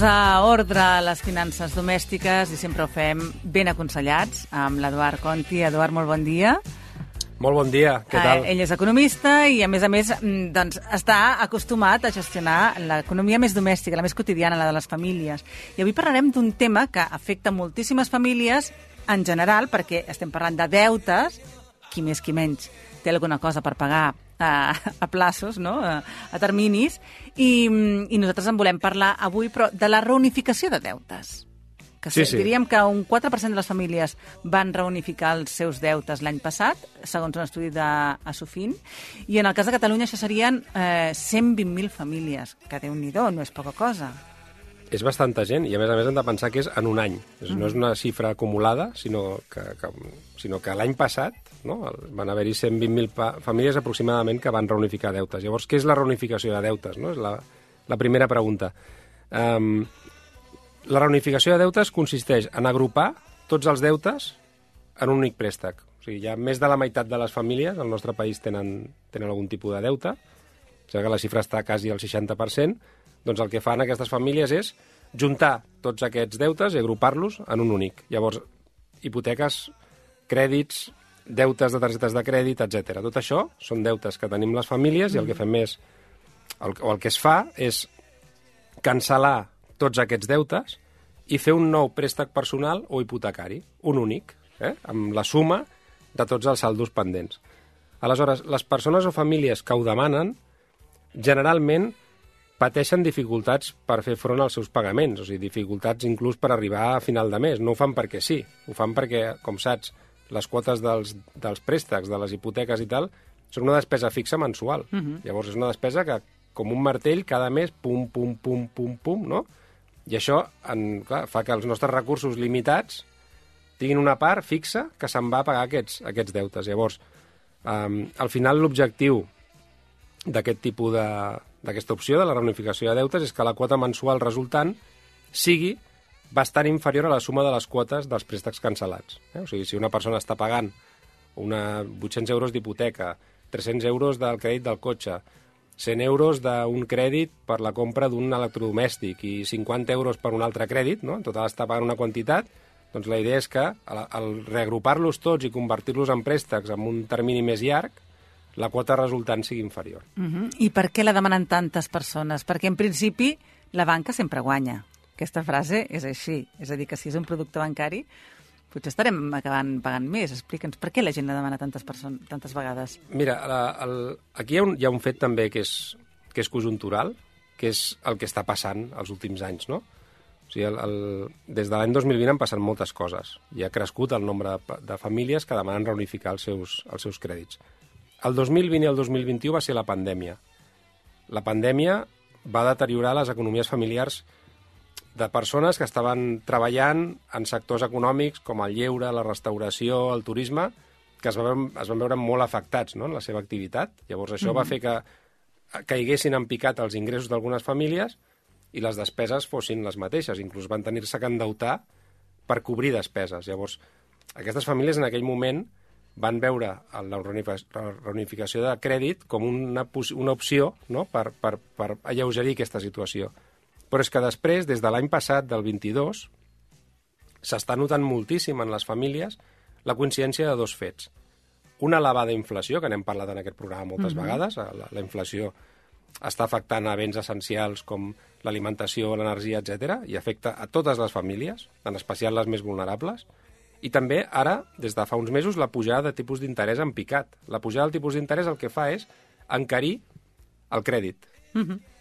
posar ordre a les finances domèstiques i sempre ho fem ben aconsellats amb l'Eduard Conti. Eduard, molt bon dia. Molt bon dia, què tal? Eh, ell és economista i, a més a més, mm, doncs, està acostumat a gestionar l'economia més domèstica, la més quotidiana, la de les famílies. I avui parlarem d'un tema que afecta moltíssimes famílies en general, perquè estem parlant de deutes, qui més qui menys té alguna cosa per pagar a, a plaços, no? a, a terminis, i, i nosaltres en volem parlar avui però de la reunificació de deutes. Que Sí, sí, diríem que un 4% de les famílies van reunificar els seus deutes l'any passat, segons un estudi de Asofin, i en el cas de Catalunya això serien eh, 120.000 famílies, que déu nhi no és poca cosa. És bastanta gent i, a més a més, hem de pensar que és en un any. És, No és una xifra acumulada, sinó que, que, sinó que l'any passat no, van haver-hi 120.000 pa- famílies aproximadament que van reunificar deutes. Llavors, què és la reunificació de deutes? No? És la, la primera pregunta. Um, la reunificació de deutes consisteix en agrupar tots els deutes en un únic préstec. O sigui, ja més de la meitat de les famílies al nostre país tenen, tenen algun tipus de deute, sigui que la xifra està quasi al 60%, doncs el que fan aquestes famílies és juntar tots aquests deutes i agrupar-los en un únic. Llavors, hipoteques, crèdits, deutes de targetes de crèdit, etc. Tot això són deutes que tenim les famílies i el que fem és, el, o el que es fa és cancel·lar tots aquests deutes i fer un nou préstec personal o hipotecari, un únic, eh? amb la suma de tots els saldos pendents. Aleshores, les persones o famílies que ho demanen generalment pateixen dificultats per fer front als seus pagaments, o sigui, dificultats inclús per arribar a final de mes. No ho fan perquè sí, ho fan perquè, com saps, les quotes dels, dels préstecs, de les hipoteques i tal, són una despesa fixa mensual. Uh -huh. Llavors és una despesa que, com un martell, cada mes, pum, pum, pum, pum, pum, no? I això en, clar, fa que els nostres recursos limitats tinguin una part fixa que se'n va a pagar aquests, aquests deutes. Llavors, um, al final l'objectiu d'aquest tipus de d'aquesta opció de la reunificació de deutes és que la quota mensual resultant sigui bastant inferior a la suma de les quotes dels préstecs cancel·lats. Eh? O sigui, si una persona està pagant una 800 euros d'hipoteca, 300 euros del crèdit del cotxe, 100 euros d'un crèdit per la compra d'un electrodomèstic i 50 euros per un altre crèdit, no? en total està pagant una quantitat, doncs la idea és que al, reagrupar-los tots i convertir-los en préstecs amb un termini més llarg, la quota resultant sigui inferior. Uh -huh. I per què la demanen tantes persones? Perquè, en principi, la banca sempre guanya. Aquesta frase és així. És a dir, que si és un producte bancari, potser estarem acabant pagant més. Explica'ns, per què la gent la demana tantes, persones, tantes vegades? Mira, la, el, aquí hi ha, un, hi ha un fet també que és, que és conjuntural, que és el que està passant els últims anys, no? O sigui, el, el, des de l'any 2020 han passat moltes coses i ha crescut el nombre de, de famílies que demanen reunificar els seus, els seus crèdits. El 2020 i el 2021 va ser la pandèmia. La pandèmia va deteriorar les economies familiars de persones que estaven treballant en sectors econòmics com el lleure, la restauració, el turisme, que es van, es van veure molt afectats no?, en la seva activitat. Llavors això mm -hmm. va fer que caiguessin en picat els ingressos d'algunes famílies i les despeses fossin les mateixes. Inclús van tenir-se que endeutar per cobrir despeses. Llavors, aquestes famílies en aquell moment van veure la reunific- la reunificació de crèdit com una, una opció no? per, per, per alleugerir aquesta situació. Però és que després, des de l'any passat, del 22, s'està notant moltíssim en les famílies la coincidència de dos fets. Una elevada inflació, que n'hem parlat en aquest programa moltes vegades, la, la inflació està afectant a béns essencials com l'alimentació, l'energia, etc i afecta a totes les famílies, en especial les més vulnerables, i també ara, des de fa uns mesos, la pujada de tipus d'interès en picat. La pujada del tipus d'interès el que fa és encarir el crèdit.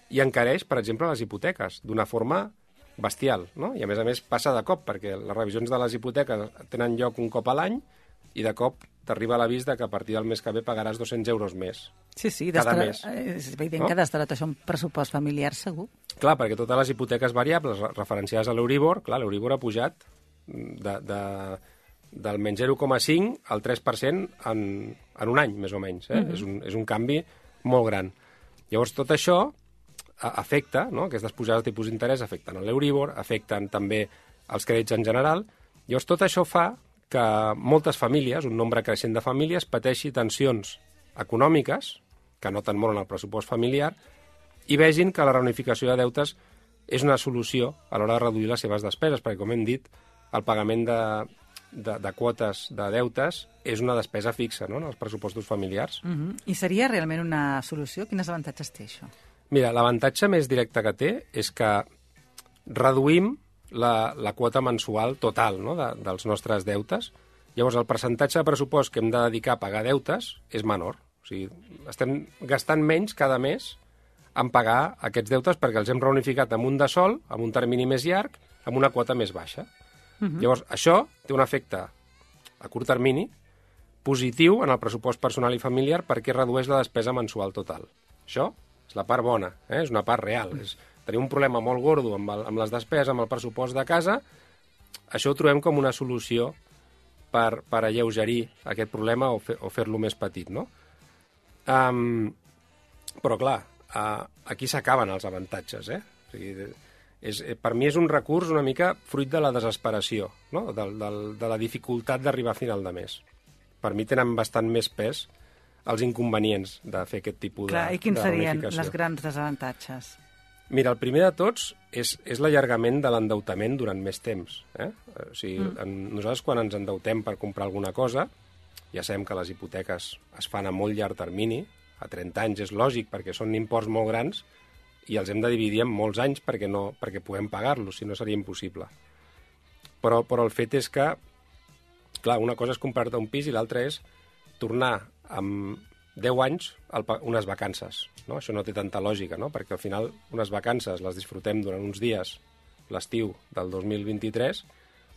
I encareix, per exemple, les hipoteques d'una forma bestial, no? I a més a més passa de cop, perquè les revisions de les hipoteques tenen lloc un cop a l'any i de cop t'arriba l'avís de que a partir del mes que ve pagaràs 200 euros més. Sí, sí, Cada mes. eh, És evident No? que d'estar això un pressupost familiar, segur. Clar, perquè totes les hipoteques variables re- referenciades a l'Euribor, clar, l'Euribor ha pujat de, de, del menys 0,5 al 3% en, en un any, més o menys. Eh? és, un, és un canvi molt gran. Llavors, tot això afecta, no? aquestes pujades de tipus d'interès afecten l'Euribor, afecten també els crèdits en general. Llavors, tot això fa que moltes famílies, un nombre creixent de famílies, pateixi tensions econòmiques, que noten molt en el pressupost familiar, i vegin que la reunificació de deutes és una solució a l'hora de reduir les seves despeses, perquè, com hem dit, el pagament de, de, de quotes de deutes és una despesa fixa no? en els pressupostos familiars. Uh -huh. I seria realment una solució? Quins avantatges té això? Mira, l'avantatge més directe que té és que reduïm la, la quota mensual total no? de, dels nostres deutes. Llavors, el percentatge de pressupost que hem de dedicar a pagar deutes és menor. O sigui, estem gastant menys cada mes en pagar aquests deutes perquè els hem reunificat amb un de sol, amb un termini més llarg, amb una quota més baixa. Uh -huh. Llavors, això té un efecte a curt termini positiu en el pressupost personal i familiar perquè redueix la despesa mensual total. Això és la part bona, eh? és una part real. És, tenim un problema molt gordo amb, el, amb les despeses, amb el pressupost de casa, això ho trobem com una solució per, per alleugerir aquest problema o, fer, o fer-lo més petit, no? Um, però, clar, uh, aquí s'acaben els avantatges, eh? O sigui, és, eh, per mi és un recurs una mica fruit de la desesperació, no? de, de, de la dificultat d'arribar a final de mes. Per mi tenen bastant més pes els inconvenients de fer aquest tipus Clar, de I quins serien les grans desavantatges? Mira, el primer de tots és, és l'allargament de l'endeutament durant més temps. Eh? O sigui, mm. en, nosaltres quan ens endeutem per comprar alguna cosa, ja sabem que les hipoteques es fan a molt llarg termini, a 30 anys és lògic perquè són imports molt grans, i els hem de dividir en molts anys perquè, no, perquè puguem pagar-los, si no seria impossible. Però, però el fet és que, clar, una cosa és comprar-te un pis i l'altra és tornar amb 10 anys al, unes vacances. No? Això no té tanta lògica, no? perquè al final unes vacances les disfrutem durant uns dies l'estiu del 2023,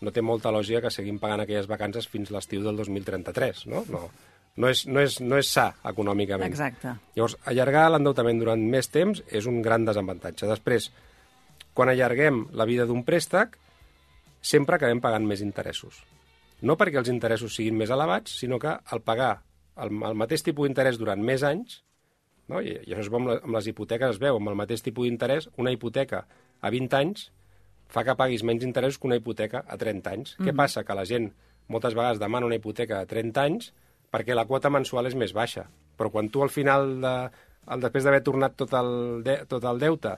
no té molta lògica que seguim pagant aquelles vacances fins l'estiu del 2033, no? No, no és, no és, no és sa econòmicament. Exacte. Llavors, allargar l'endeutament durant més temps és un gran desavantatge. Després, quan allarguem la vida d'un préstec, sempre acabem pagant més interessos. No perquè els interessos siguin més elevats, sinó que al pagar el, el mateix tipus d'interès durant més anys, no? I, i això es veu amb, la, amb les hipoteques, es veu, amb el mateix tipus d'interès, una hipoteca a 20 anys fa que paguis menys interessos que una hipoteca a 30 anys. Mm. Què passa? Que la gent moltes vegades demana una hipoteca a 30 anys perquè la quota mensual és més baixa. Però quan tu al final, de, el, després d'haver tornat tot el, de, tot el deute,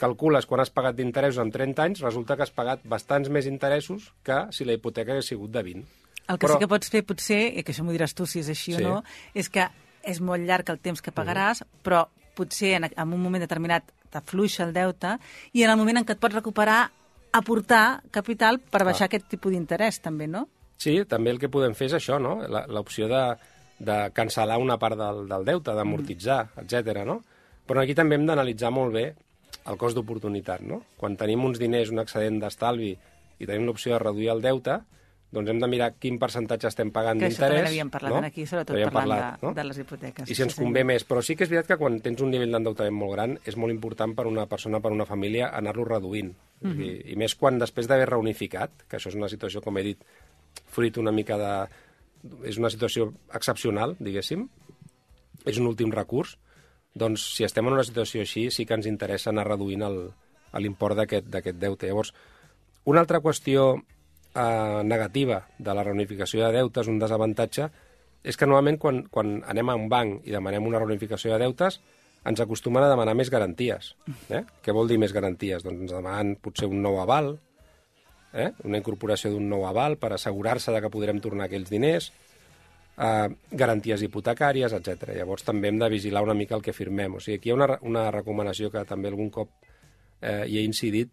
calcules quan has pagat d'interessos en 30 anys, resulta que has pagat bastants més interessos que si la hipoteca hagués sigut de 20. El que Però... sí que pots fer, potser, i que això m'ho diràs tu si és així sí. o no, és que és molt llarg el temps que pagaràs, uh -huh. però potser en, en un moment determinat t'afluixa el deute i en el moment en què et pots recuperar aportar capital per baixar ah. aquest tipus d'interès, també, no? Sí, també el que podem fer és això, no? L'opció de, de cancel·lar una part del, del deute, d'amortitzar, mm. etc. no? Però aquí també hem d'analitzar molt bé el cost d'oportunitat, no? Quan tenim uns diners, un excedent d'estalvi i tenim l'opció de reduir el deute, doncs hem de mirar quin percentatge estem pagant d'interès. Que això també n'havíem parlat no? aquí, sobretot parlant parlat, de, no? de les hipoteques. I si ens sí, convé sí. més. Però sí que és veritat que quan tens un nivell d'endeutament molt gran és molt important per una persona, per una família, anar-lo reduint. Mm -hmm. I, I més quan després d'haver reunificat, que això és una situació, com he dit, fruit una mica de... És una situació excepcional, diguéssim. És un últim recurs. Doncs, si estem en una situació així, sí que ens interessa anar reduint l'import d'aquest deute. Llavors, una altra qüestió eh, negativa de la reunificació de deutes, un desavantatge, és que normalment quan, quan anem a un banc i demanem una reunificació de deutes, ens acostumen a demanar més garanties. Eh? Què vol dir més garanties? Doncs ens demanen potser un nou aval, eh? una incorporació d'un nou aval per assegurar-se de que podrem tornar aquells diners, eh, garanties hipotecàries, etc. Llavors també hem de vigilar una mica el que firmem. O sigui, aquí hi ha una, una recomanació que també algun cop eh, hi he incidit,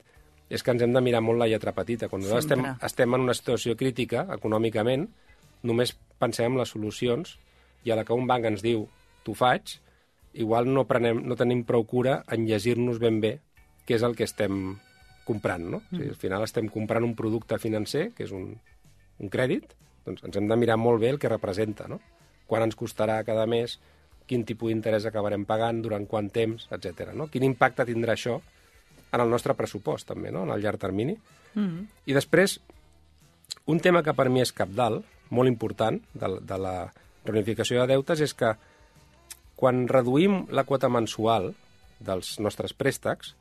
és que ens hem de mirar molt la lletra petita. Quan nosaltres estem, estem en una situació crítica econòmicament, només pensem en les solucions i a la que un banc ens diu t'ho faig, igual no, prenem, no tenim prou cura en llegir-nos ben bé què és el que estem comprant, no? Mm. O sigui, al final estem comprant un producte financer, que és un, un crèdit, doncs ens hem de mirar molt bé el que representa, no? Quan ens costarà cada mes, quin tipus d'interès acabarem pagant, durant quant temps, etc. No? Quin impacte tindrà això en el nostre pressupost, també, no? en el llarg termini. Mm. I després, un tema que per mi és capdalt, molt important, de, de la reunificació de deutes, és que quan reduïm la quota mensual dels nostres préstecs,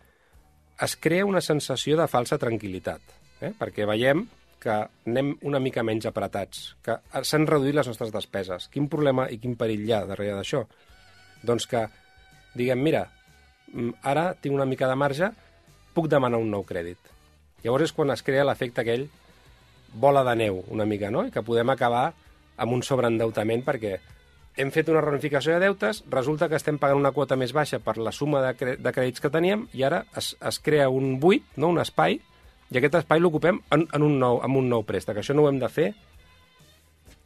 es crea una sensació de falsa tranquil·litat, eh? perquè veiem que anem una mica menys apretats, que s'han reduït les nostres despeses. Quin problema i quin perill hi ha darrere d'això? Doncs que diguem, mira, mm, ara tinc una mica de marge puc demanar un nou crèdit. Llavors és quan es crea l'efecte aquell bola de neu, una mica, no? I que podem acabar amb un sobreendeutament perquè hem fet una reunificació de deutes, resulta que estem pagant una quota més baixa per la suma de, de crèdits que teníem i ara es, es crea un buit, no? un espai, i aquest espai l'ocupem en, en, un nou, en un nou préstec. Això no ho hem de fer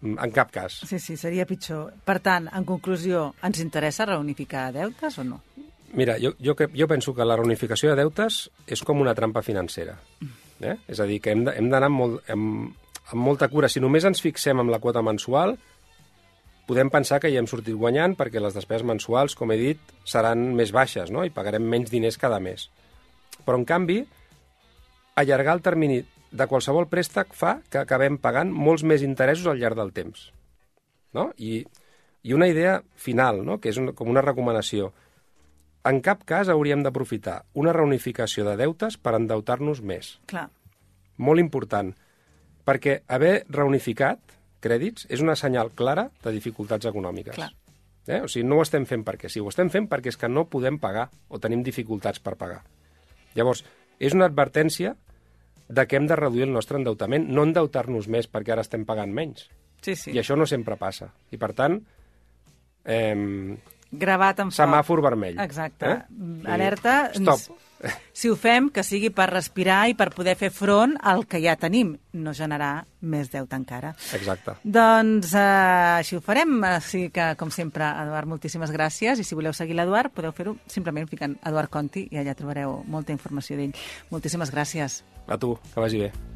en cap cas. Sí, sí, seria pitjor. Per tant, en conclusió, ens interessa reunificar deutes o no? Mira, jo, jo, jo penso que la reunificació de deutes és com una trampa financera. Eh? És a dir, que hem d'anar amb, molt, amb, amb molta cura. Si només ens fixem en la quota mensual, podem pensar que hi hem sortit guanyant perquè les despeses mensuals, com he dit, seran més baixes no? i pagarem menys diners cada mes. Però, en canvi, allargar el termini de qualsevol préstec fa que acabem pagant molts més interessos al llarg del temps. No? I, I una idea final, no? que és una, com una recomanació. En cap cas hauríem d'aprofitar una reunificació de deutes per endeutar-nos més. Clar. Molt important, perquè haver reunificat crèdits és una senyal clara de dificultats econòmiques. Clar. Eh? O sigui, no ho estem fent perquè sí, ho estem fent perquè és que no podem pagar o tenim dificultats per pagar. Llavors, és una advertència de que hem de reduir el nostre endeutament, no endeutar-nos més perquè ara estem pagant menys. Sí, sí. I això no sempre passa. I, per tant, eh, Gravat en foc. semàfor vermell. Exacte. Eh? Alerta. Stop. Si ho fem, que sigui per respirar i per poder fer front al que ja tenim, no generar més deute encara. Exacte. Doncs eh, així ho farem. Així que, com sempre, Eduard, moltíssimes gràcies. I si voleu seguir l'Eduard, podeu fer-ho simplement ficant Eduard Conti i allà trobareu molta informació d'ell. Moltíssimes gràcies. A tu, que vagi bé.